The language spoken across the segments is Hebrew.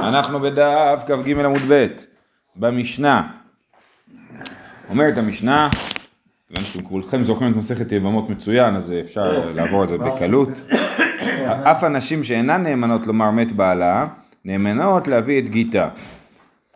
אנחנו בדף כ"ג עמוד ב' במשנה. אומרת המשנה, שאתם כולכם זוכרים את מסכת יבמות מצוין, אז אפשר לעבור על זה בקלות. אף הנשים שאינן נאמנות לומר מת בעלה, נאמנות להביא את גיתה.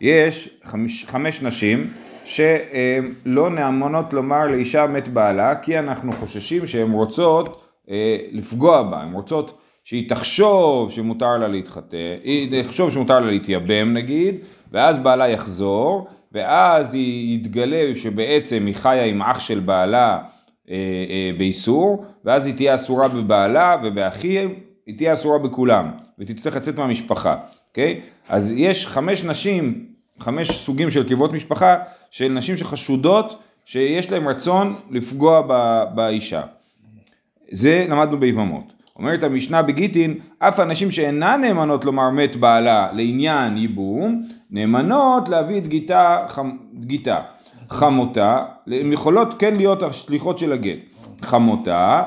יש חמש, חמש נשים שלא נאמנות לומר לאישה מת בעלה, כי אנחנו חוששים שהן רוצות אה, לפגוע בה, הן רוצות שהיא תחשוב שמותר לה להתחתן, היא תחשוב שמותר לה להתייבם נגיד, ואז בעלה יחזור, ואז היא יתגלה שבעצם היא חיה עם אח של בעלה אה, אה, באיסור, ואז היא תהיה אסורה בבעלה ובאחיה, היא תהיה אסורה בכולם, ותצטרך לצאת מהמשפחה, אוקיי? אז יש חמש נשים, חמש סוגים של קרבות משפחה, של נשים שחשודות שיש להם רצון לפגוע באישה. זה למדנו ביבמות. אומרת המשנה בגיטין, אף הנשים שאינן נאמנות לומר מת בעלה לעניין ייבום, נאמנות להביא את גיתה, חמ, גיתה. חמותה, הן יכולות כן להיות השליחות של הגט. חמותה,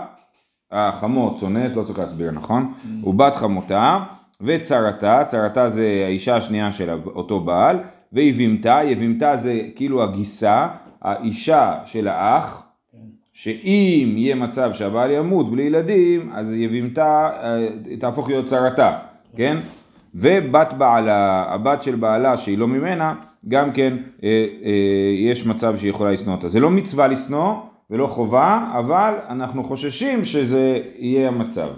החמות, צונאת, לא צריך להסביר נכון? ובת חמותה, וצרתה, צרתה זה האישה השנייה של אותו בעל, ויבימתה, יבימתה זה כאילו הגיסה, האישה של האח, שאם יהיה מצב שהבעל ימות בלי ילדים, אז יבימתה אה, תהפוך להיות צרתה, כן? ובת בעלה, הבת של בעלה שהיא לא ממנה, גם כן אה, אה, יש מצב שהיא יכולה לשנוא אותה. זה לא מצווה לשנוא ולא חובה, אבל אנחנו חוששים שזה יהיה המצב.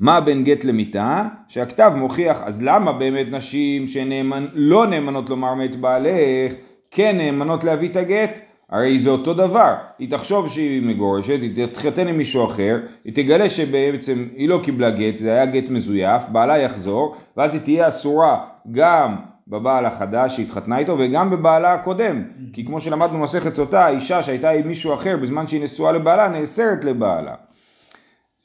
מה בין גט למיתה? שהכתב מוכיח, אז למה באמת נשים שלא נאמנות לומר מת בעלך, כן נאמנות להביא את הגט? הרי זה אותו דבר, היא תחשוב שהיא מגורשת, היא תתחתן עם מישהו אחר, היא תגלה שבעצם היא לא קיבלה גט, זה היה גט מזויף, בעלה יחזור, ואז היא תהיה אסורה גם בבעל החדש שהתחתנה איתו וגם בבעלה הקודם, כי כמו שלמדנו מסכת סוטה, האישה שהייתה עם מישהו אחר בזמן שהיא נשואה לבעלה, נאסרת לבעלה.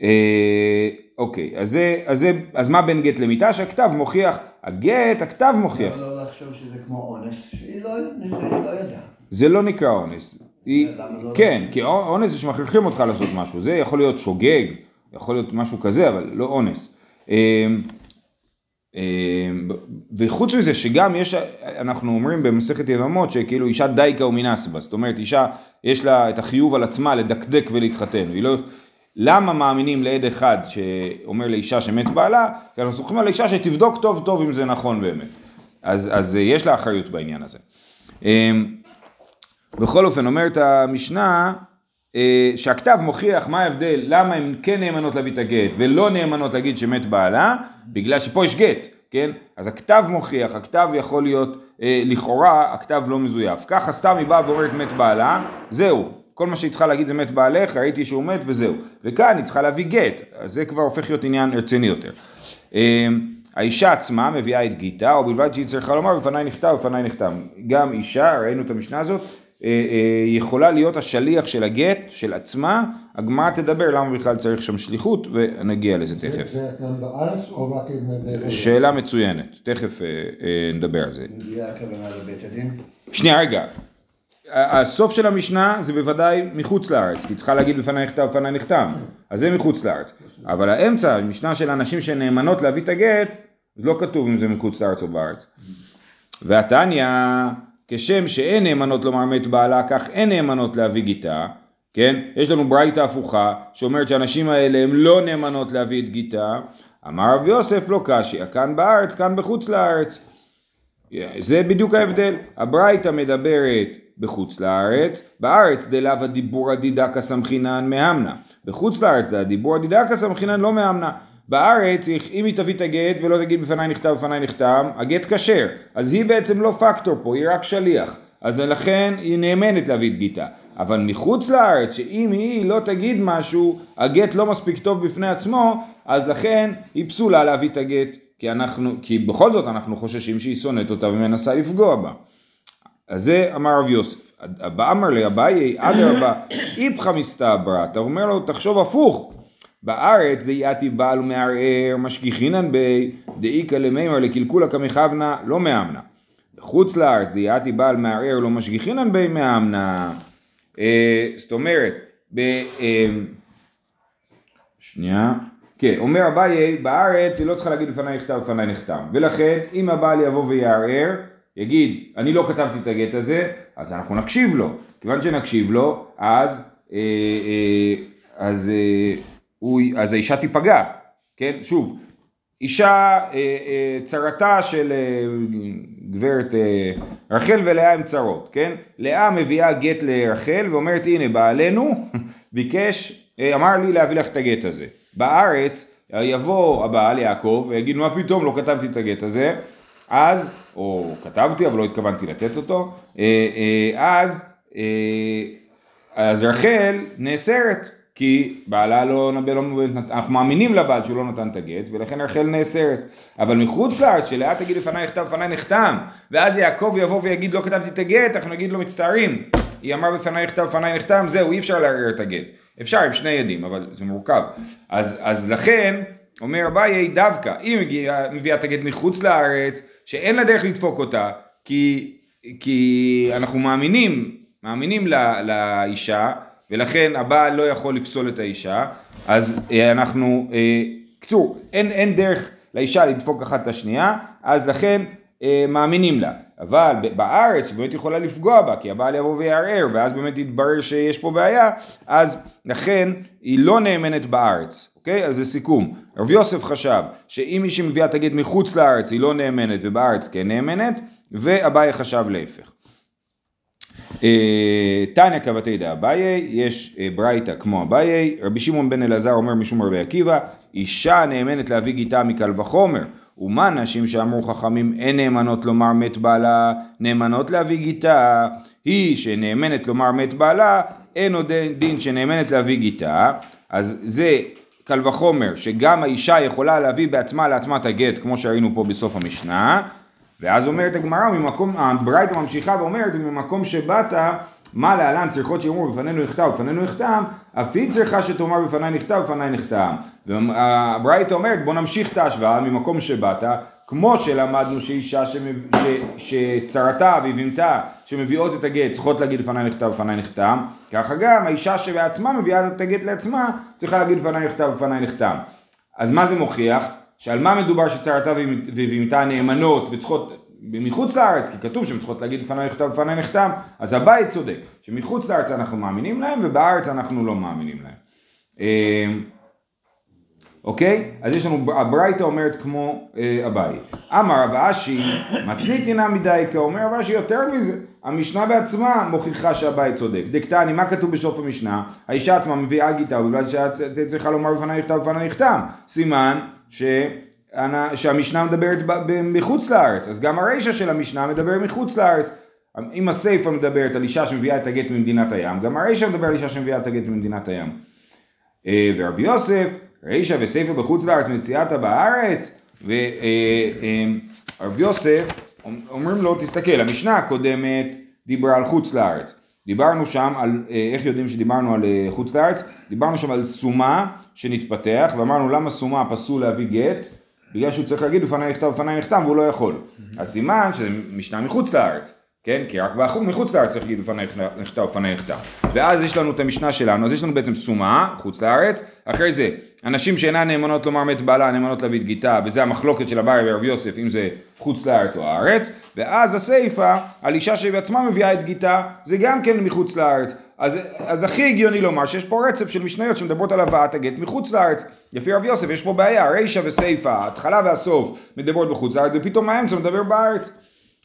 אה, אוקיי, אז, זה, אז, זה, אז מה בין גט למיתה? שהכתב מוכיח, הגט, הכתב מוכיח. לא לחשוב שזה כמו אונס, שהיא לא, לא יודעת. זה לא נקרא אונס. היא, כן, כי אונס זה שמכריחים אותך לעשות משהו, זה יכול להיות שוגג, יכול להיות משהו כזה, אבל לא אונס. אמ, אמ, וחוץ מזה שגם יש, אנחנו אומרים במסכת יבמות שכאילו אישה דייקה ומנסבה, זאת אומרת אישה יש לה את החיוב על עצמה לדקדק ולהתחתן, והיא לא, למה מאמינים לעד אחד שאומר לאישה שמת בעלה? כי אנחנו סומכים על אישה שתבדוק טוב טוב אם זה נכון באמת, אז, אז יש לה אחריות בעניין הזה. בכל אופן אומרת המשנה אה, שהכתב מוכיח מה ההבדל, למה הן כן נאמנות להביא את הגט ולא נאמנות להגיד שמת בעלה, בגלל שפה יש גט, כן? אז הכתב מוכיח, הכתב יכול להיות, אה, לכאורה הכתב לא מזויף. ככה סתם היא באה ואומרת מת בעלה, זהו. כל מה שהיא צריכה להגיד זה מת בעלך, ראיתי שהוא מת וזהו. וכאן היא צריכה להביא גט, אז זה כבר הופך להיות עניין רציני יותר. אה, האישה עצמה מביאה את גיתה, או בלבד שהיא צריכה לומר בפניי נכתב, בפניי נחתם. גם אישה, ראינו את המשנה הזאת, יכולה להיות השליח של הגט, של עצמה, הגמרא תדבר למה בכלל צריך שם שליחות, ונגיע לזה תכף. זה גם בארץ או רק עם... שאלה מצוינת, תכף אה, נדבר על זה. שנייה רגע, הסוף של המשנה זה בוודאי מחוץ לארץ, כי צריכה להגיד בפניי נכתב בפניי נחתם, אז זה מחוץ לארץ. אבל האמצע, המשנה של אנשים שנאמנות להביא את הגט, לא כתוב אם זה מחוץ לארץ או בארץ. והתניא כשם שאין נאמנות לומר מת בעלה, כך אין נאמנות להביא גיתה, כן? יש לנו ברייתא הפוכה, שאומרת שהנשים האלה הן לא נאמנות להביא את גיתה. אמר רב יוסף לא קשיא, כאן בארץ, כאן בחוץ לארץ. זה בדיוק ההבדל. הברייתא מדברת בחוץ לארץ, בארץ דלאו הדיבור הדידקה סמכינן מהמנה. בחוץ לארץ הדיבור הדידקה סמכינן לא מהמנה. בארץ, אם היא תביא את הגט ולא תגיד בפניי נכתב בפניי נחתם, הגט כשר. אז היא בעצם לא פקטור פה, היא רק שליח. אז לכן היא נאמנת להביא את גיתה. אבל מחוץ לארץ, שאם היא לא תגיד משהו, הגט לא מספיק טוב בפני עצמו, אז לכן היא פסולה להביא את הגט. כי, אנחנו, כי בכל זאת אנחנו חוששים שהיא שונאת אותה ומנסה לפגוע בה. אז זה אמר רב יוסף. אמר לאביי, אדרבה, איפכא מסתברא, אתה אומר לו, תחשוב הפוך. בארץ דייתי בעל ומערער משגיחינן בי דאיכא למימר לקלקולא כמכוונה לא מאמנה. בחוץ לארץ דייתי בעל מערער לא משגיחינן בי מאמנה. אה, זאת אומרת, ב... אה, שנייה, כן, אומר אביי, בארץ היא לא צריכה להגיד לפניי נכתב לפניי נחתם. ולכן, אם הבעל יבוא ויערער, יגיד, אני לא כתבתי את הגט הזה, אז אנחנו נקשיב לו. כיוון שנקשיב לו, אז, אה, אז, הוא, אז האישה תיפגע. כן, שוב, אישה, אה, אה, צרתה של אה, גברת אה, רחל ולאה הם צרות, כן? לאה מביאה גט לרחל ואומרת הנה בעלנו ביקש, אה, אמר לי להביא לך את הגט הזה. בארץ יבוא הבעל יעקב ויגיד מה פתאום לא כתבתי את הגט הזה, אז, או כתבתי אבל לא התכוונתי לתת אותו, אה, אה, אז, אה, אז רחל נאסרת. כי בעלה לא, לא, אנחנו מאמינים לבעל שהוא לא נתן את הגט, ולכן רחל נאסרת. אבל מחוץ לארץ, שלאה תגיד לפניי נכתב, לפניי נחתם, ואז יעקב יבוא ויגיד לא כתבתי את הגט, אנחנו נגיד לו מצטערים. היא אמרה בפניי נכתב, לפניי נחתם, זהו, אי אפשר לערער את הגט. אפשר עם שני עדים, אבל זה מורכב. אז, אז לכן, אומר אביי, דווקא, היא מגיעה, מביאה את הגט מחוץ לארץ, שאין לה דרך לדפוק אותה, כי, כי אנחנו מאמינים, מאמינים לא, לאישה, ולכן הבעל לא יכול לפסול את האישה, אז אה, אנחנו, אה, קצור, אין, אין דרך לאישה לדפוק אחת את השנייה, אז לכן אה, מאמינים לה. אבל בארץ, שבאמת יכולה לפגוע בה, כי הבעל יבוא ויערער, ואז באמת יתברר שיש פה בעיה, אז לכן היא לא נאמנת בארץ, אוקיי? אז זה סיכום. רב יוסף חשב שאם מישהי מביאה הגט מחוץ לארץ היא לא נאמנת ובארץ כן נאמנת, ואביי חשב להפך. אה, תניא כבתי דאביי, יש אה, ברייתא כמו אביי, רבי שמעון בן אלעזר אומר משום רבי עקיבא, אישה נאמנת להביא גיתה מקל וחומר, ומה נשים שאמרו חכמים אין נאמנות לומר מת בעלה, נאמנות להביא גיתה, היא שנאמנת לומר מת בעלה, אין עוד דין שנאמנת להביא גיתה, אז זה קל וחומר שגם האישה יכולה להביא בעצמה לעצמה את הגט כמו שראינו פה בסוף המשנה ואז אומרת הגמרא, ממקום, הברייתא ממשיכה ואומרת, ממקום שבאת, מה להלן צריכות שיאמרו בפנינו נכתב, בפנינו נחתם, אף היא צריכה שתאמר בפניי נכתב, בפניי נחתם. והברייתא אומרת, בוא נמשיך את ההשוואה ממקום שבאת, כמו שלמדנו שאישה שמב... ש... שצרתה ואיבמתה שמביאות את הגט צריכות להגיד לפניי נכתב בפניי נחתם, ככה גם האישה שבעצמה מביאה את הגט לעצמה צריכה להגיד לפניי נכתב בפניי נחתם. אז מה זה מוכיח? שעל מה מדובר שצרתה ואיבמתה נאמנות וצריכות מחוץ לארץ, כי כתוב שהן צריכות להגיד לפניי נכתב לפניי נחתם, אז הבית צודק, שמחוץ לארץ אנחנו מאמינים להם ובארץ אנחנו לא מאמינים להם. אמ, אוקיי? אז יש לנו, הברייתא אומרת כמו אה, אביי. אמר רב אשי, מתנית אינה מדי, כאומר רב אשי יותר מזה. המשנה בעצמה מוכיחה שהבית צודק. דקטני, מה כתוב בסוף המשנה? האישה עצמה מביאה גיטה, ובלבד שאת צריכה לומר בפניי נכתב בפניי נחתם. סימן ש... שהמשנה מדברת מחוץ לארץ, אז גם הרישה של המשנה מדבר מחוץ לארץ. אם הסיפה מדברת על אישה שמביאה את הגט ממדינת הים, גם הרישה מדבר על אישה שמביאה את הגט ממדינת הים. אה, ורבי יוסף, רישה וסיפה בחוץ לארץ מציאתה בארץ, ורבי אה, אה, יוסף אומרים לו תסתכל, המשנה הקודמת דיברה על חוץ לארץ. דיברנו שם על, איך יודעים שדיברנו על חוץ לארץ? דיברנו שם על סומה שנתפתח, ואמרנו למה סומה פסול להביא גט? בגלל שהוא צריך להגיד בפניי נכתב בפניי נחתם והוא לא יכול. אז סימן שזה משנה מחוץ לארץ, כן? כי רק באחור מחוץ לארץ צריך להגיד בפניי נכתב בפניי נחתם. ואז יש לנו את המשנה שלנו, אז יש לנו בעצם סומה, חוץ לארץ, אחרי זה אנשים שאינן נאמנות לומר מת בעלה, נאמנות להביא את גיתה, וזה המחלוקת של אביי ורב יוסף, אם זה חוץ לארץ או הארץ, ואז הסיפה, על אישה שבעצמה מביאה את גיתה, זה גם כן מחוץ לארץ. אז, אז הכי הגיוני לומר שיש פה רצף של משניות שמדברות על הבאת הגט מחוץ לארץ. לפי רב יוסף יש פה בעיה, רישא וסיפא, ההתחלה והסוף מדברות בחוץ לארץ, ופתאום האמצע מדבר בארץ.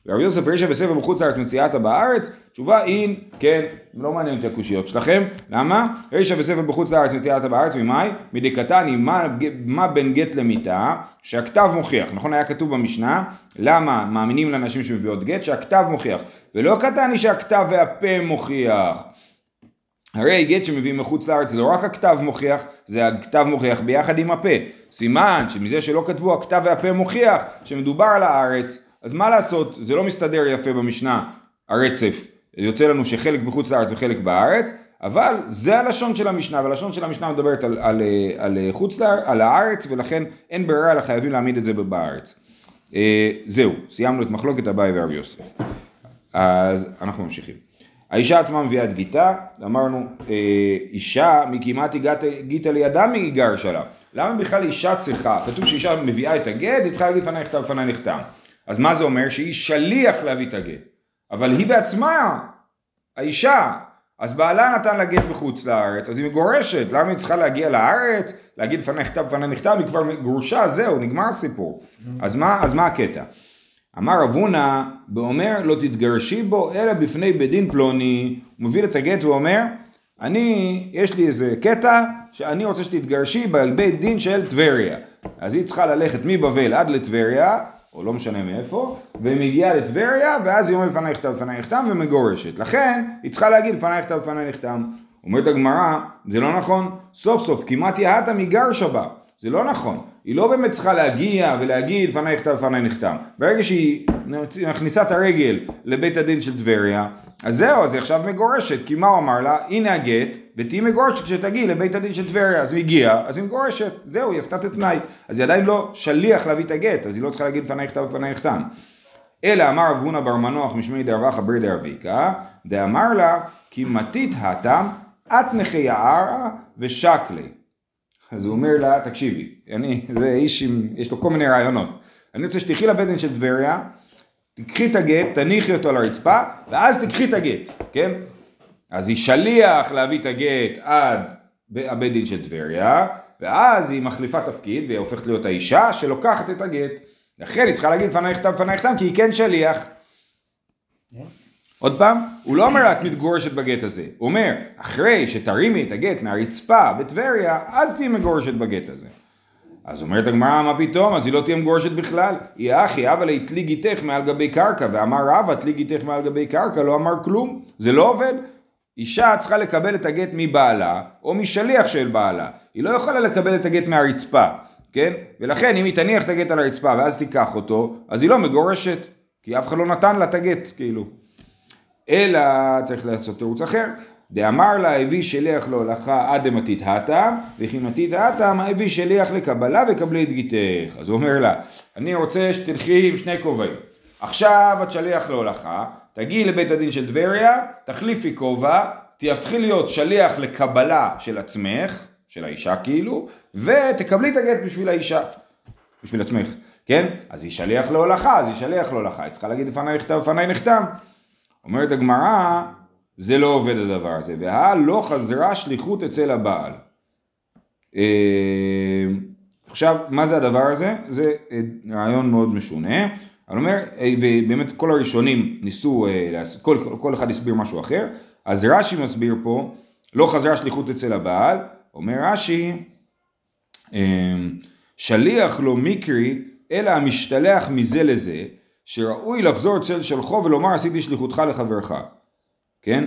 רב יוסף רישא וסיפא בחוץ לארץ מציאתה בארץ? תשובה אין, כן, לא מעניין אותי הקושיות שלכם, למה? רישא וסיפא בחוץ לארץ מציאתה בארץ, ממאי? מדקתני, מה, מה בין גט למיתה? שהכתב מוכיח, נכון היה כתוב במשנה, למה מאמינים לאנשים שמביאות גט? שהכתב מוכיח, ולא קטני שהכתב והפה מוכיח. הרי גט שמביאים מחוץ לארץ זה לא רק הכתב מוכיח, זה הכתב מוכיח ביחד עם הפה. סימן שמזה שלא כתבו הכתב והפה מוכיח שמדובר על הארץ, אז מה לעשות, זה לא מסתדר יפה במשנה, הרצף. יוצא לנו שחלק בחוץ לארץ וחלק בארץ, אבל זה הלשון של המשנה, והלשון של המשנה מדברת על, על, על, על חוץ לארץ, על הארץ, ולכן אין ברירה אלא חייבים להעמיד את זה בארץ. אה, זהו, סיימנו את מחלוקת אביי והרב יוסף. אז אנחנו ממשיכים. האישה עצמה מביאה את גיתה, אמרנו, אה, אישה מקימת גיתה לידה מגר שלה. למה בכלל אישה צריכה, כתוב שאישה מביאה את הגט, היא צריכה להגיד לפניי נכתב לפניי נחתם. אז מה זה אומר? שהיא שליח להביא את הגט. אבל היא בעצמה, האישה, אז בעלה נתן לה גט בחוץ לארץ, אז היא מגורשת, למה היא צריכה להגיע לארץ, להגיד לפניי נכתב לפניי נכתב, היא כבר גרושה, זהו, נגמר הסיפור. אז מה, אז מה הקטע? אמר רב הונא, ואומר לא תתגרשי בו אלא בפני בית דין פלוני, הוא מביא את הגט ואומר, אני, יש לי איזה קטע שאני רוצה שתתגרשי בבית דין של טבריה. אז היא צריכה ללכת מבבל עד לטבריה, או לא משנה מאיפה, ומגיעה לטבריה, ואז היא אומרת לפניי נכתב לפניי נחתם ומגורשת. לכן, היא צריכה להגיד לפניי נכתב לפניי נחתם. אומרת הגמרא, זה לא נכון, סוף סוף כמעט יהתה מגרשה בה. זה לא נכון, היא לא באמת צריכה להגיע ולהגיד לפניי נכתב לפניי נחתם. ברגע שהיא מכניסה את הרגל לבית הדין של טבריה, אז זהו, אז היא עכשיו מגורשת, כי מה הוא אמר לה? הנה הגט, ותהיי מגורשת כשתגיעי לבית הדין של טבריה. אז היא הגיעה, אז היא מגורשת, זהו, היא עשתה את התנאי. אז היא עדיין לא שליח להביא את הגט, אז היא לא צריכה להגיד לפניי נכתב לפניי נחתם. אלא אמר רב הונא בר מנוח משמי דרבחה בר דרביקה, דאמר לה, כי מתית התם, את נכי יערה ושקלי. אז הוא אומר לה, תקשיבי, אני, זה איש עם, יש לו כל מיני רעיונות. אני רוצה שתלכי לבית דין של טבריה, תקחי את הגט, תניחי אותו על הרצפה, ואז תקחי את הגט, כן? אז היא שליח להביא את הגט עד הבית דין של טבריה, ואז היא מחליפה תפקיד, והיא הופכת להיות האישה שלוקחת את הגט. לכן היא צריכה להגיד לפניי נכתב לפניי נכתב, כי היא כן שליח. עוד פעם, הוא לא אומר את מתגורשת בגט הזה, הוא אומר אחרי שתרימי את הגט מהרצפה בטבריה, אז תהיי מגורשת בגט הזה. אז אומרת הגמרא, מה פתאום? אז היא לא תהיה מגורשת בכלל. היא אחי, אבל התלי גיתך מעל גבי קרקע, ואמר רבא, תלי גיתך מעל גבי קרקע, לא אמר כלום. זה לא עובד. אישה צריכה לקבל את הגט מבעלה, או משליח של בעלה. היא לא יכולה לקבל את הגט מהרצפה, כן? ולכן אם היא תניח את הגט על הרצפה ואז תיקח אותו, אז היא לא מגורשת, כי אף אחד לא נתן לה את הגט, כאילו. אלא צריך לעשות תירוץ אחר. דאמר לה הביא שליח להולכה עד דמתית הטה, וכי מתית הטה מה הביא שליח לקבלה וקבלי את גיתך. אז הוא אומר לה, אני רוצה שתלכי עם שני כובעים. עכשיו את שליח להולכה, תגיעי לבית הדין של טבריה, תחליפי כובע, תהפכי להיות שליח לקבלה של עצמך, של האישה כאילו, ותקבלי את הגט בשביל האישה, בשביל עצמך, כן? אז היא שליח להולכה, אז היא שליח להולכה, היא צריכה להגיד לפניי נחתם, לפניי נחתם. אומרת הגמרא, זה לא עובד הדבר הזה, והלא חזרה שליחות אצל הבעל. אה, עכשיו, מה זה הדבר הזה? זה אה, רעיון מאוד משונה. אני אומר, אה, ובאמת כל הראשונים ניסו, כל, כל אחד הסביר משהו אחר, אז רש"י מסביר פה, לא חזרה שליחות אצל הבעל, אומר רש"י, שליח לא מקרי, אלא המשתלח מזה לזה, שראוי לחזור אצל שלחו ולומר עשיתי שליחותך לחברך. כן?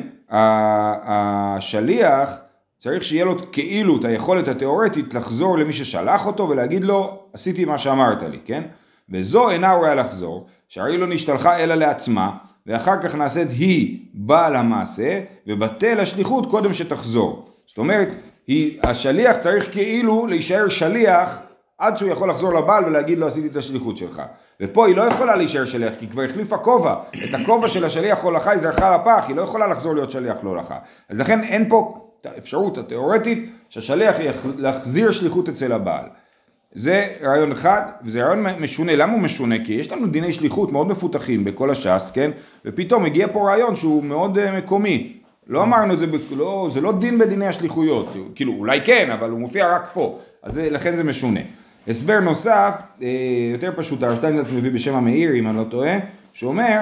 השליח צריך שיהיה לו כאילו את היכולת התיאורטית לחזור למי ששלח אותו ולהגיד לו עשיתי מה שאמרת לי, כן? וזו אינה ראויה לחזור, שהרי לא נשתלחה אלא לעצמה ואחר כך נעשית היא בעל המעשה ובטל השליחות קודם שתחזור. זאת אומרת, היא, השליח צריך כאילו להישאר שליח עד שהוא יכול לחזור לבעל ולהגיד לו עשיתי את השליחות שלך. ופה היא לא יכולה להישאר שליח, כי היא כבר החליפה כובע. את הכובע של השליח הולכה היא זרחה לפח, היא לא יכולה לחזור להיות שליח להולכה. אז לכן אין פה את האפשרות התיאורטית שהשליח להחזיר שליחות אצל הבעל. זה רעיון אחד, וזה רעיון משונה. למה הוא משונה? כי יש לנו דיני שליחות מאוד מפותחים בכל הש"ס, כן? ופתאום הגיע פה רעיון שהוא מאוד uh, מקומי. לא אמרנו את זה, לא, זה לא דין בדיני השליחויות. כאילו, אולי כן, אבל הוא מופיע רק פה. אז לכן זה משונה. הסבר נוסף, אה, יותר פשוט, הרב מביא בשם המאיר, אם אני לא טועה, שאומר,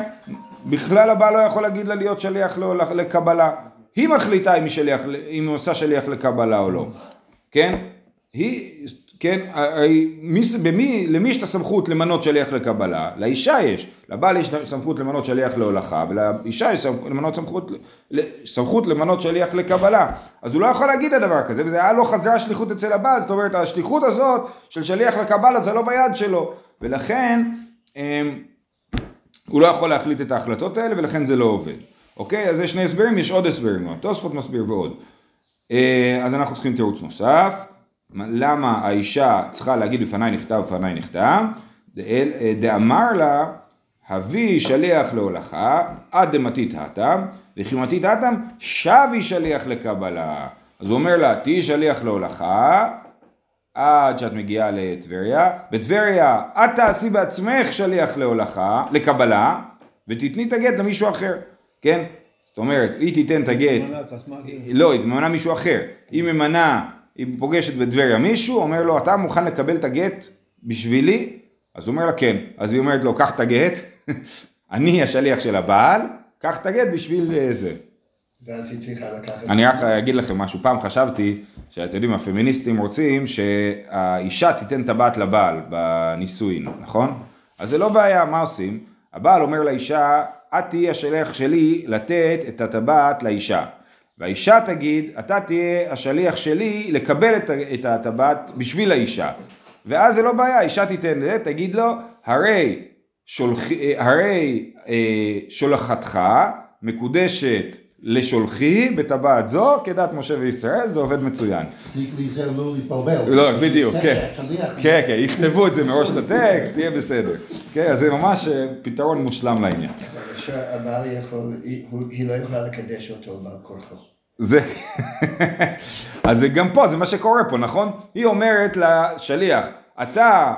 בכלל הבעל לא יכול להגיד לה להיות שליח לא, לקבלה. היא מחליטה אם היא, שליח, אם היא עושה שליח לקבלה או לא, כן? היא, כן, מי, במי, למי יש את הסמכות למנות שליח לקבלה? לאישה יש. לבעל יש סמכות למנות שליח להולכה, ולאישה יש סמכות למנות סמכות, סמכות למנות שליח לקבלה. אז הוא לא יכול להגיד את הדבר כזה, וזה היה לו חזרה שליחות אצל הבעל, זאת אומרת, השליחות הזאת של שליח לקבלה זה לא ביד שלו, ולכן אמ, הוא לא יכול להחליט את ההחלטות האלה, ולכן זה לא עובד. אוקיי? אז יש שני הסברים, יש עוד הסברים, תוספות מסביר ועוד. אה, אז אנחנו צריכים תירוץ נוסף. למה האישה צריכה להגיד לפניי נכתב לפניי נכתב? דאמר לה הביא שליח להולכה עד דמתית התם וכי מתית התם שבי שליח לקבלה אז הוא אומר לה תהיי שליח להולכה עד שאת מגיעה לטבריה. בטבריה את תעשי בעצמך שליח להולכה, לקבלה, ותתני את הגט למישהו אחר, כן? זאת אומרת, היא תיתן את הגט, לא, היא ממנה מישהו אחר. היא ממנה, היא פוגשת בטבריה מישהו, אומר לו, אתה מוכן לקבל את הגט בשבילי? אז הוא אומר לה, כן. אז היא אומרת לו, קח את הגט, אני השליח של הבעל, קח את הגט בשביל אה, זה. ואז היא צריכה לקחת... אני רק אגיד לכם משהו, פעם חשבתי שאתם יודעים, הפמיניסטים רוצים שהאישה תיתן טבעת לבעל בנישואין, נכון? אז זה לא בעיה, מה עושים? הבעל אומר לאישה, את תהיי השליח שלי לתת את הטבעת לאישה. והאישה תגיד, אתה תהיה השליח שלי לקבל את- הטבעת בשביל האישה. ואז זה לא בעיה, האישה תיתן את זה, תגיד לו, הרי, שולח, הרי אה, שולחתך מקודשת לשולחי בטבעת זו כדת משה וישראל, זה עובד מצוין. לא בדיוק, כן. כן, כן, יכתבו את זה מראש את הטקסט, יהיה בסדר. כן, אז זה ממש אה, פתרון מושלם לעניין. שהבעל יכול, היא לא יכולה לקדש אותו בעל כורחו. זה, אז זה גם פה, זה מה שקורה פה, נכון? היא אומרת לשליח, אתה,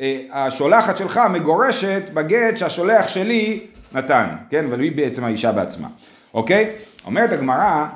אה, השולחת שלך מגורשת בגט שהשולח שלי נתן, כן? אבל היא בעצם האישה בעצמה, אוקיי? אומרת הגמרא,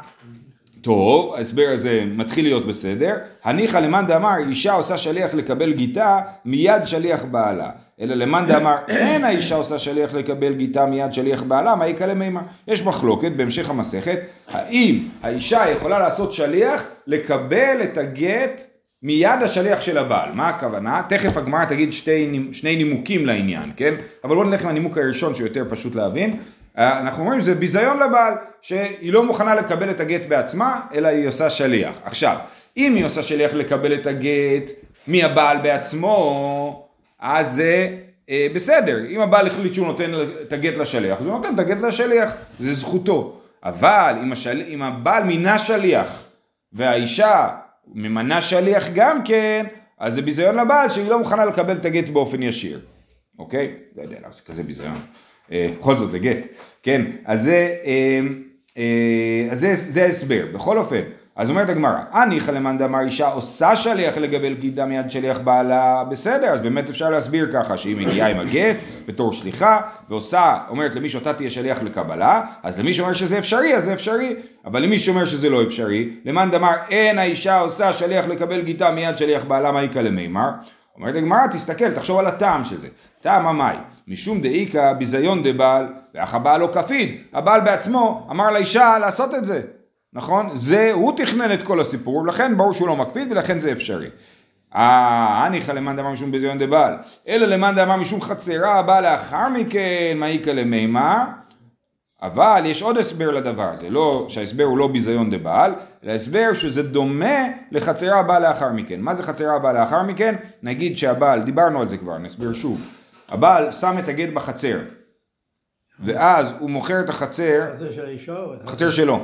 טוב, ההסבר הזה מתחיל להיות בסדר. הניחא למאן דאמר אישה עושה שליח לקבל גיטה מיד שליח בעלה. אלא למאן דאמר אין האישה עושה שליח לקבל גיטה מיד שליח בעלה, מה יקלה מימר? יש מחלוקת בהמשך המסכת, האם האישה יכולה לעשות שליח לקבל את הגט מיד השליח של הבעל. מה הכוונה? תכף הגמרא תגיד שתי, שני נימוקים לעניין, כן? אבל בואו נלך עם הנימוק הראשון שהוא יותר פשוט להבין. אה, אנחנו אומרים שזה ביזיון לבעל, שהיא לא מוכנה לקבל את הגט בעצמה, אלא היא עושה שליח. עכשיו, אם היא עושה שליח לקבל את הגט מהבעל בעצמו, אז זה אה, בסדר. אם הבעל החליט שהוא נותן את הגט לשליח, אז הוא נותן את הגט לשליח, זה זכותו. אבל אם, השל... אם הבעל מינה שליח, והאישה ממנה שליח גם כן, אז זה ביזיון לבעל שהיא לא מוכנה לקבל את הגט באופן ישיר. אוקיי? לא יודע למה זה כזה ביזיון. אה, בכל זאת זה גט. כן, אז זה, אה, אה, אז זה, זה ההסבר. בכל אופן, אז אומרת הגמרא, הניחא למאן דאמר אישה עושה שליח לגבי גידה מיד שליח בעלה, בסדר, אז באמת אפשר להסביר ככה, שהיא מגיעה עם הגט בתור שליחה, ועושה, אומרת למי שאתה תהיה שליח לקבלה, אז למי שאומר שזה אפשרי, אז זה אפשרי, אבל למי שאומר שזה לא אפשרי, למאן דאמר אין האישה עושה שליח לקבל גידה מיד שליח בעלה, מה יקא למימר? אומרת הגמרא, תסתכל, תחשוב על הטעם של זה. טעם המאי, משום דאיכא ביזיון דבעל, ואח הבעל לא כפיד. הבעל בעצמו אמר לאישה לעשות את זה, נכון? זה, הוא תכנן את כל הסיפור, לכן ברור שהוא לא מקפיד ולכן זה אפשרי. אה, הניחא למאן דאמר משום ביזיון דבעל, אלא למאן דאמר משום חצרה הבאה לאחר מכן, מה איכא למימר? אבל יש עוד הסבר לדבר הזה, לא, שההסבר הוא לא ביזיון דבעל, אלא הסבר שזה דומה לחצרה הבאה לאחר מכן. מה זה חצרה הבאה לאחר מכן? נגיד שהבעל, דיברנו על זה כבר, נסביר שוב. הבעל שם את הגט בחצר, ואז הוא מוכר את החצר, זה של האישה או... החצר שלו.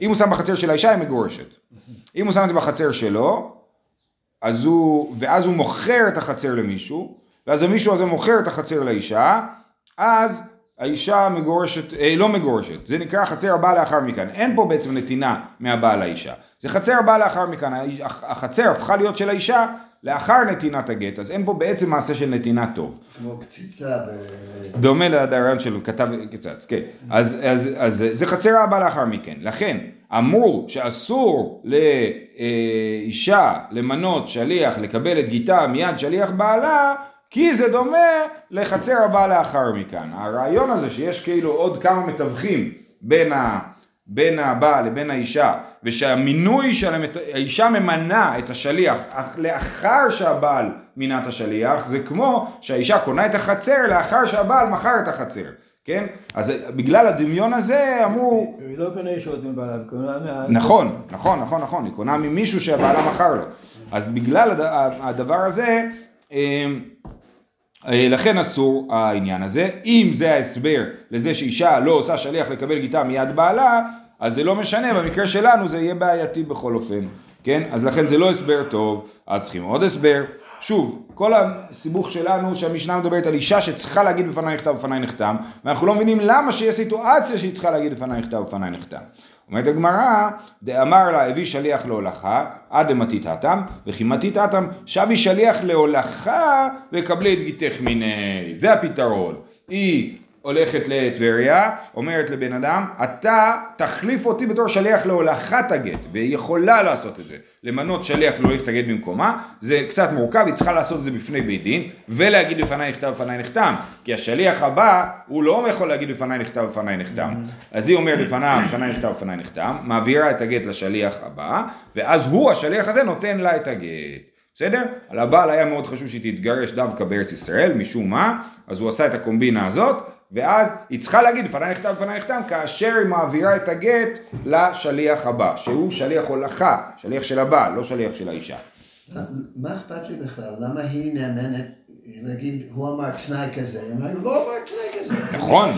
אם הוא שם בחצר של האישה, היא מגורשת. אם הוא שם את זה בחצר שלו, אז הוא, ואז הוא מוכר את החצר למישהו, ואז המישהו הזה מוכר את החצר לאישה, אז האישה מגורשת, אה, לא מגורשת, זה נקרא חצר הבאה לאחר מכן. אין פה בעצם נתינה מהבעל לאישה. זה חצר הבאה לאחר האיש- החצר הפכה להיות של האישה לאחר נתינת הגט, אז אין פה בעצם מעשה של נתינה טוב. כמו קציצה ב... דומה לרעיון של כתב קצץ, כן. אז, אז, אז זה חצר הבא לאחר מכן. לכן, אמרו שאסור לאישה למנות שליח לקבל את גיתה מיד שליח בעלה, כי זה דומה לחצר הבא לאחר מכאן. הרעיון הזה שיש כאילו עוד כמה מתווכים בין ה... בין הבעל לבין האישה, ושהמינוי של. האישה ממנה את השליח אך לאחר שהבעל מינה את השליח, זה כמו שהאישה קונה את החצר לאחר שהבעל מכר את החצר, כן? אז בגלל הדמיון הזה אמרו, היא לא קונה ישות מבעלה, היא קונה מה... נכון, נכון, נכון, נכון, היא קונה ממישהו שהבעלה מכר לו. אז בגלל הד- הדבר הזה, אמ, לכן אסור העניין הזה. אם זה ההסבר לזה שאישה לא עושה שליח לקבל גיטה מיד בעלה, אז זה לא משנה, במקרה שלנו זה יהיה בעייתי בכל אופן, כן? אז לכן זה לא הסבר טוב, אז צריכים עוד הסבר. שוב, כל הסיבוך שלנו שהמשנה מדברת על אישה שצריכה להגיד בפניי נכתב ובפניי נחתם, ואנחנו לא מבינים למה שיש סיטואציה שהיא צריכה להגיד בפניי נכתב ובפניי נחתם. אומרת הגמרא, דאמר לה הביא שליח להולכה, עד דמתיתתם, וכי מתיתתם שבי שליח להולכה וקבלי את גיתך מיני. זה הפתרון. היא הולכת לטבריה, אומרת לבן אדם, אתה תחליף אותי בתור שליח להולכת הגט, והיא יכולה לעשות את זה, למנות שליח להוליך את הגט במקומה, זה קצת מורכב, היא צריכה לעשות את זה בפני בית דין, ולהגיד בפניי נכתב בפניי נחתם, כי השליח הבא, הוא לא יכול להגיד בפניי נכתב בפניי נחתם, אז היא אומרת בפניו, בפניי נכתב בפניי נחתם, מעבירה את הגט לשליח הבא, ואז הוא, השליח הזה, נותן לה את הגט. בסדר? על הבעל היה מאוד חשוב שהיא תתגרש דווקא בארץ ישראל, משום מה, אז הוא עשה את הקומבינה הזאת, ואז היא צריכה להגיד, לפניי נכתב, לפניי נחתם, כאשר היא מעבירה את הגט לשליח הבא, שהוא שליח הולכה, שליח של הבעל, לא שליח של האישה. מה אכפת לי בכלל? למה היא נאמנת להגיד, הוא אמר תנאי כזה? אמרה, הוא לא אמר תנאי כזה. נכון.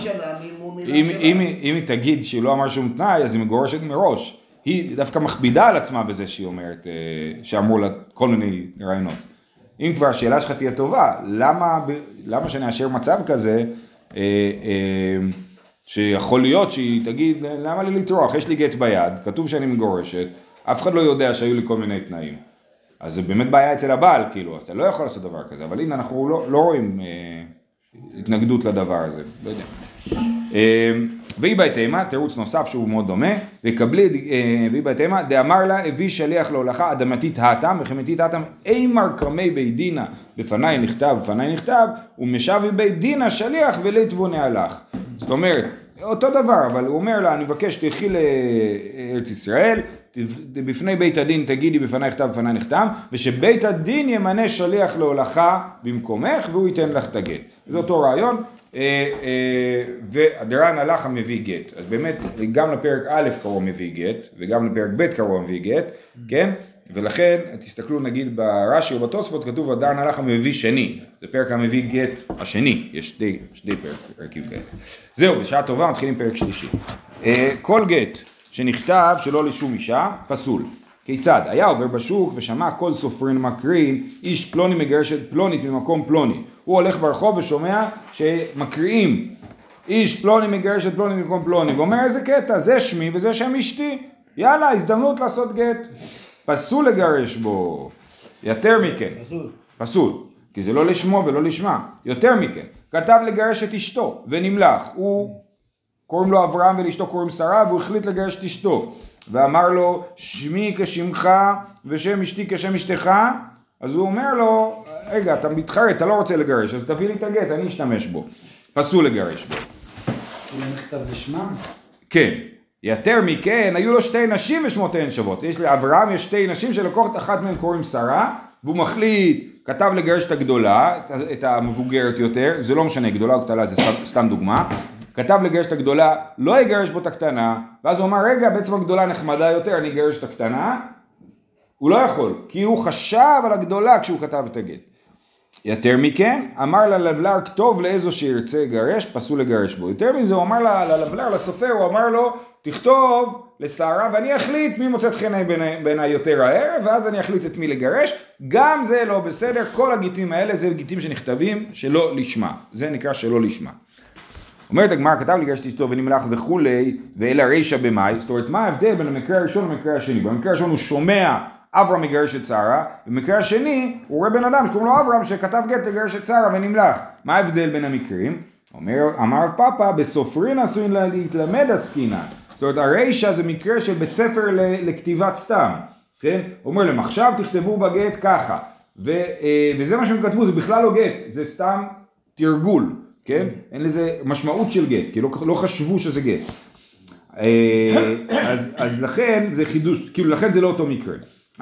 מילה אם, שלה. אם, אם היא תגיד שהוא לא אמר שום תנאי, אז היא מגורשת מראש. היא דווקא מכבידה על עצמה בזה שהיא אומרת, אה, שאמרו לה כל מיני רעיונות. אם כבר השאלה שלך תהיה טובה, למה, למה שנאשר מצב כזה, שיכול להיות שהיא תגיד, למה לי לטרוח, יש לי גט ביד, כתוב שאני מגורשת, אף אחד לא יודע שהיו לי כל מיני תנאים. אז זה באמת בעיה אצל הבעל, כאילו, אתה לא יכול לעשות דבר כזה, אבל הנה אנחנו לא, לא רואים אה, התנגדות לדבר הזה, לא יודע. אה, והיא בהתאמה, תירוץ נוסף שהוא מאוד דומה, וקבלי, אה, והיא בהתאמה, דאמר לה, הביא שליח להולכה אדמתית האטם, וחמתית האטם, אימר קרמי בית דינא, בפניי נכתב, בפניי נכתב, ומשווי בית דינא שליח ולתבונה הלך. זאת אומרת, אותו דבר, אבל הוא אומר לה, אני מבקש תלכי לארץ ישראל, בפני בית הדין תגידי בפניי נכתב בפניי נחתם, ושבית הדין ימנה שליח להולכה במקומך והוא ייתן לך את הגט. זה אותו רעיון, והדרן הלך המביא גט. אז באמת, גם לפרק א' קראו מביא גט, וגם לפרק ב' קראו מביא גט, כן? ולכן, תסתכלו נגיד ברש"י או בתוספות, כתוב הדרן הלך המביא שני, זה פרק המביא גט השני, יש שתי, שתי פרק, פרקים כאלה. זהו, בשעה טובה מתחילים פרק שלישי. אה, כל גט שנכתב שלא לשום אישה, פסול. כיצד? היה עובר בשוק ושמע כל סופרין מקרין, איש פלוני מגרש את פלונית ממקום פלוני. הוא הולך ברחוב ושומע שמקריאים איש פלוני מגרש את פלוני ממקום פלוני, ואומר איזה קטע, זה שמי וזה שם אשתי. יאללה, הזדמנות לעשות גט. פסול לגרש בו. יותר מכן. פסול. פסול, כי זה לא לשמו ולא לשמה. יותר מכן, כתב לגרש את אשתו ונמלך. הוא, קוראים לו אברהם ולאשתו קוראים שרה, והוא החליט לגרש את אשתו. ואמר לו, שמי כשמך ושם אשתי כשם אשתך, אז הוא אומר לו, רגע, אתה מתחרט, אתה לא רוצה לגרש, אז תביא לי את הגט, אני אשתמש בו. פסול לגרש בו. הוא נכתב לשמם? כן. יותר מכן, היו לו שתי נשים ושמותיהן שוות. יש לאברהם יש שתי נשים שלקוחת אחת מהן קוראים שרה, והוא מחליט, כתב לגרש את הגדולה, את המבוגרת יותר, זה לא משנה, גדולה או קטנה זה סתם דוגמה. כתב לגרש את הגדולה, לא יגרש בו את הקטנה, ואז הוא אמר, רגע, בעצם הגדולה נחמדה יותר, אני אגרש את הקטנה. הוא לא יכול, כי הוא חשב על הגדולה כשהוא כתב את הגט. יותר מכן, אמר ללבלר כתוב לאיזו שירצה לגרש, פסול לגרש בו. יותר מזה, הוא אמר ללבלר, לסופר, הוא אמר לו, תכתוב לשרה ואני אחליט מי מוצאת חן בעיני- בעיניי יותר הערב, ואז אני אחליט את מי לגרש. גם זה לא בסדר, כל הגיטים האלה זה גיטים שנכתבים שלא לשמה. זה נקרא שלא לשמה. אומרת הגמרא, כתב לגרש את אשתו ונמלך וכולי, ואלה רישא במאי, זאת אומרת, מה ההבדל בין המקרה הראשון למקרה השני? במקרה הראשון הוא שומע אברהם מגרש את שרה, במקרה השני הוא רואה בן אדם שקוראים לו אברהם שכתב גט לגרש את שרה ונמלך. מה ההבדל בין המקרים? אומר, אמר רב בסופרין עשויים לה- להתלמד עסקינן. זאת אומרת, הרישא זה מקרה של בית ספר לכתיבת סתם, כן? אומר להם, עכשיו תכתבו בגט ככה. ו, אה, וזה מה שהם כתבו, זה בכלל לא גט, זה סתם תרגול, כן? אין לזה משמעות של גט, כי לא, לא חשבו שזה גט. אה, אז, אז לכן זה חידוש, כאילו לכן זה לא אותו מקרה.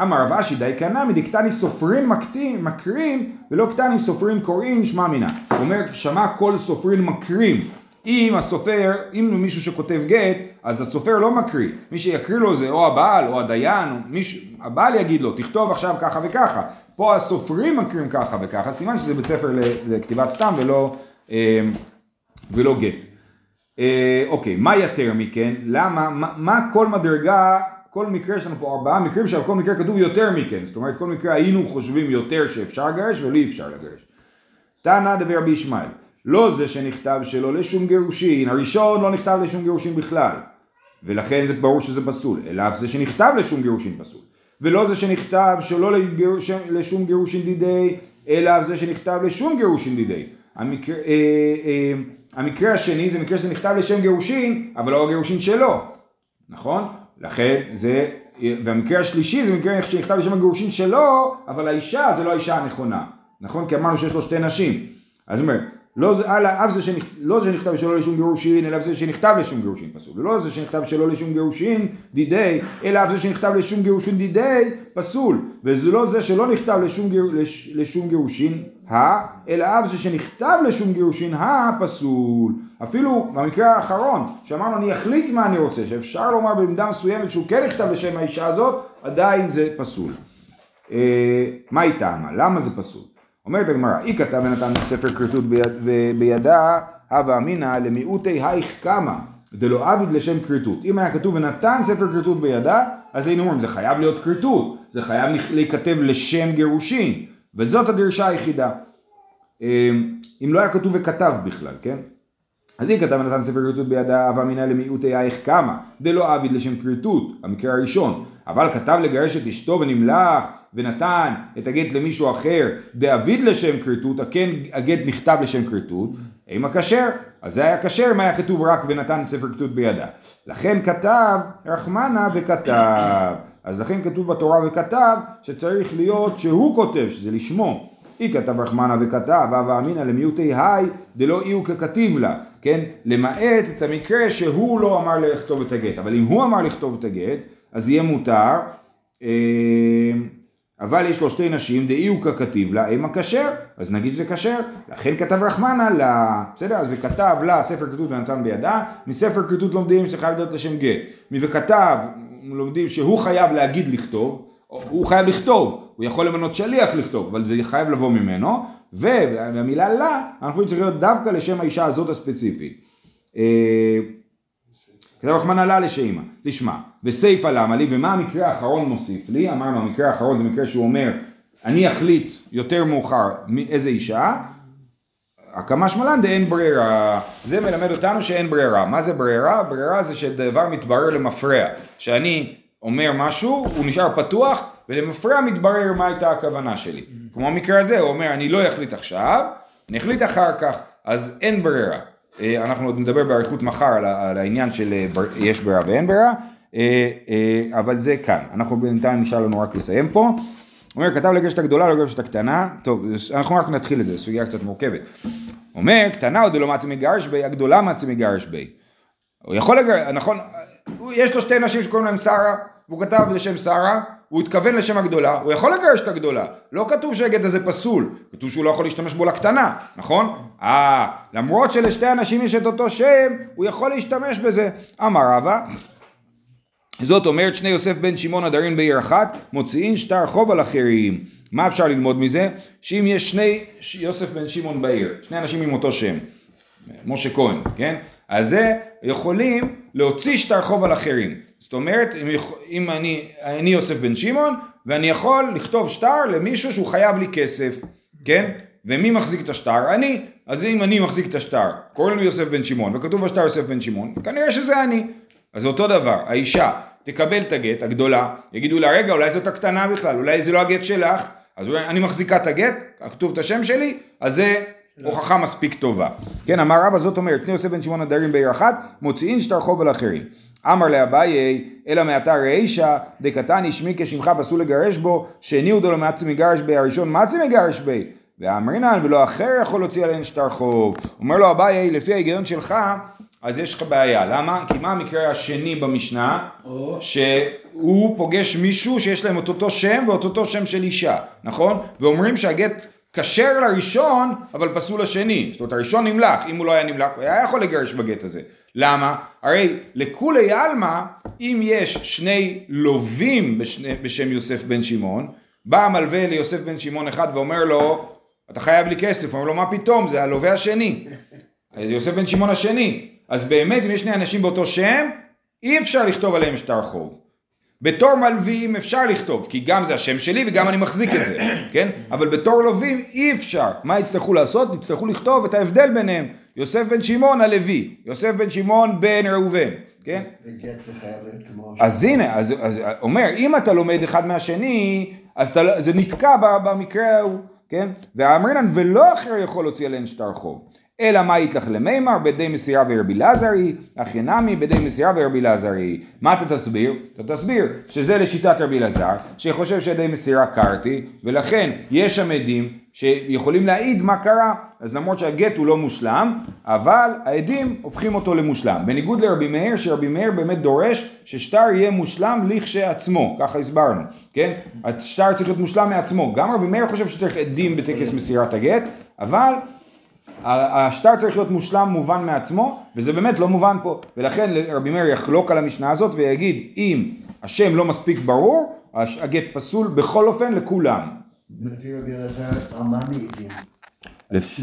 אמר רב אשי די קנה מדקתני סופרין מקטין, מקרים ולא קטני סופרין קוראים שמע מינה. הוא אומר שמע כל סופרין מקרים. אם הסופר, אם מישהו שכותב גט, אז הסופר לא מקריא. מי שיקריא לו זה או הבעל או הדיין, או מישהו, הבעל יגיד לו תכתוב עכשיו ככה וככה. פה הסופרים מקרים ככה וככה, סימן שזה בית ספר לכתיבת סתם ולא, ולא גט. אה, אוקיי, מה יותר מכן? למה? מה, כל מדרגה, כל מקרה, יש לנו פה ארבעה מקרים שעל כל מקרה כתוב יותר מכן. זאת אומרת, כל מקרה היינו חושבים יותר שאפשר לגרש ולא אפשר לגרש. תנא דבר רבי ישמעאל, לא זה שנכתב שלא לשום גירושין, הראשון לא נכתב לשום גירושין בכלל. ולכן זה ברור שזה פסול, אלא אף זה שנכתב לשום גירושין פסול. ולא זה שנכתב שלא לגירוש, לשום גירושין דידי, אלא אף זה שנכתב לשום גירושין דידי. המקרה, אה, אה, המקרה השני זה מקרה שנכתב לשם גירושין, אבל לא הגירושין שלו, נכון? לכן זה, והמקרה השלישי זה מקרה שנכתב לשם הגירושין שלו, אבל האישה זה לא האישה הנכונה, נכון? כי אמרנו שיש לו שתי נשים. אז הוא אומר, לא זה, על אף זה, שנכ... לא זה שנכתב שלא לשום גירושין, אלא זה שנכתב לשום גירושין פסול. ולא זה שנכתב שלא לשום גירושין דידי, אלא אף זה שנכתב לשום גירושין דידי פסול. וזה לא זה שלא נכתב לשום, גיר... לש... לשום גירושין ה, אלא אף זה שנכתב לשום גירושין הפסול. אפילו במקרה האחרון, שאמרנו אני אחליט מה אני רוצה, שאפשר לומר במידה מסוימת שהוא כן נכתב לשם האישה הזאת, עדיין זה פסול. אה, מה היא טעמה? למה זה פסול? אומרת הגמרא, אי כתב ונתן ספר כריתות ביד, בידה, הווה אמינא למיעוטי הייך קמא, דלא עביד לשם כריתות. אם היה כתוב ונתן ספר כריתות בידה, אז היינו אומרים זה חייב להיות כריתות, זה חייב להיכתב לשם גירושין, וזאת הדרשה היחידה. אם לא היה כתוב וכתב בכלל, כן? אז היא כתב ונתן ספר כריתות בידה, הווה אמינא למיעוטי הייך קמא, דלא עביד לשם כריתות, המקרה הראשון. אבל כתב לגרש את אשתו ונמלח ונתן את הגט למישהו אחר דאביד לשם כריתות, הכן הגט נכתב לשם כריתות, אם הכשר, אז זה היה כשר אם היה כתוב רק ונתן ספר כריתות בידה. לכן כתב רחמנה וכתב. אז לכן כתוב בתורה וכתב שצריך להיות שהוא כותב, שזה לשמו. אי כתב רחמנה וכתב, הווה אמינא למיעוטי היי דלא אי הוא ככתיב לה, כן? למעט את המקרה שהוא לא אמר לכתוב את הגט, אבל אם הוא אמר לכתוב את הגט, אז יהיה מותר. אה, אבל יש לו שתי נשים, דאי הוא ככתיב לה, אם הכשר, אז נגיד שזה כשר, לכן כתב רחמנה לה, בסדר? אז וכתב לה ספר כתות ונתן בידה, מספר כתות לומדים שחייב להיות לשם גט, מ"וכתב" לומדים שהוא חייב להגיד לכתוב, הוא חייב לכתוב, הוא יכול למנות שליח לכתוב, אבל זה חייב לבוא ממנו, והמילה לה, אנחנו צריך להיות דווקא לשם האישה הזאת הספציפית. אה, כתב רחמנא לה לשמה, לשמה, וסיפא למה לי, ומה המקרה האחרון מוסיף לי? אמרנו המקרה האחרון זה מקרה שהוא אומר, אני אחליט יותר מאוחר מאיזה אישה, הקמה שמלן דאין ברירה, זה מלמד אותנו שאין ברירה, מה זה ברירה? ברירה זה שדבר מתברר למפרע, שאני אומר משהו, הוא נשאר פתוח, ולמפרע מתברר מה הייתה הכוונה שלי, כמו המקרה הזה, הוא אומר אני לא אחליט עכשיו, אני אחליט אחר כך, אז אין ברירה. אה, אנחנו עוד נדבר באריכות מחר על, העניין של אה, יש ברירה ואין ברירה, אה, אבל זה כאן. אנחנו בינתיים נשאר לנו רק לסיים פה. אומר, כתב לגשת הגדולה, לא לגשת הקטנה. טוב, אנחנו רק נתחיל את זה, סוגיה קצת מורכבת. אומר, קטנה עוד לא מצי מגרש בי, הגדולה מצי מגרש בי. הוא יכול לגרש, נכון, יש לו שתי נשים שקוראים להם שרה, והוא כתב לשם שרה, הוא התכוון לשם הגדולה, הוא יכול לגרש את הגדולה. לא כתוב שהגט הזה פסול, כתוב שהוא לא יכול להשתמש בו לקטנה, נכון? אה, למרות שלשתי אנשים יש את אותו שם, הוא יכול להשתמש בזה. אמר רבא, זאת אומרת שני יוסף בן שמעון הדרים בעיר אחת, מוציאין שטר חוב על אחרים. מה אפשר ללמוד מזה? שאם יש שני יוסף בן שמעון בעיר, שני אנשים עם אותו שם, משה כהן, כן? אז זה יכולים להוציא שטר חוב על אחרים. זאת אומרת, אם, אם אני, אני יוסף בן שמעון, ואני יכול לכתוב שטר למישהו שהוא חייב לי כסף, כן? ומי מחזיק את השטר? אני. אז אם אני מחזיק את השטר, קוראים לי יוסף בן שמעון, וכתוב בשטר יוסף בן שמעון, כנראה שזה אני. אז אותו דבר, האישה תקבל את הגט, הגדולה, יגידו לה, רגע, אולי זאת הקטנה בכלל, אולי זה לא הגט שלך, אז אולי אני מחזיקה את הגט, כתוב את השם שלי, אז זה הוכחה מספיק טובה. כן, אמר רבא זאת אומרת, שני יוסף בן שמעון הדרים בעיר אחת, מוציאין שטר חוב על אחרים. אמר לאביי, אלא מעתה רישא, דקתני שמי כשמך פסול לגרש בו, שני הוא דלא מעצי מגרש בי, הראשון מעצי מגרש בי. ואמרינן ולא אחר יכול להוציא עליהן שטר חוב. אומר לו אביי, לפי ההיגיון שלך, אז יש לך בעיה. למה? כי מה המקרה השני במשנה? שהוא פוגש מישהו שיש להם את אותו שם ואת אותו שם של אישה, נכון? ואומרים שהגט כשר לראשון, אבל פסול לשני. זאת אומרת, הראשון נמלח, אם הוא לא היה נמלח, הוא היה יכול לגרש בגט הזה. למה? הרי לכולי עלמא, אם יש שני לווים בשני, בשם יוסף בן שמעון, בא המלווה ליוסף בן שמעון אחד ואומר לו, אתה חייב לי כסף, הוא אומר לו, מה פתאום, זה הלווה השני. יוסף בן שמעון השני. אז באמת, אם יש שני אנשים באותו שם, אי אפשר לכתוב עליהם שטר חוב. בתור מלווים אפשר לכתוב, כי גם זה השם שלי וגם אני מחזיק את זה, כן? אבל בתור לווים אי אפשר. מה יצטרכו לעשות? יצטרכו לכתוב את ההבדל ביניהם. יוסף בן שמעון הלוי, יוסף בן שמעון בן ראובן, כן? אז הנה, אז, אז אומר, אם אתה לומד אחד מהשני, אז אתה, לא- זה נתקע במקרה ההוא, כן? ואמרינן ולא אחר יכול להוציא עליהן שטר חוב. אלא מה יתלך למימר בידי מסירה ורבי לזרי, אחי נמי בידי מסירה ורבי לזרי. מה אתה תסביר? אתה תסביר שזה לשיטת רבי אלעזר, שחושב שידי מסירה קרתי, ולכן יש שם עדים שיכולים להעיד מה קרה, אז למרות שהגט הוא לא מושלם, אבל העדים הופכים אותו למושלם. בניגוד לרבי מאיר, שרבי מאיר באמת דורש ששטר יהיה מושלם לכשעצמו, ככה הסברנו, כן? השטר צריך להיות מושלם מעצמו. גם רבי מאיר חושב שצריך עדים בטקס מסירת הגט, אבל השטר צריך להיות מושלם מובן מעצמו, וזה באמת לא מובן פה, ולכן רבי מאיר יחלוק על המשנה הזאת ויגיד אם השם לא מספיק ברור, הגט פסול בכל אופן לכולם. לפי רבי אלעזר, על מה מעידים? לפי-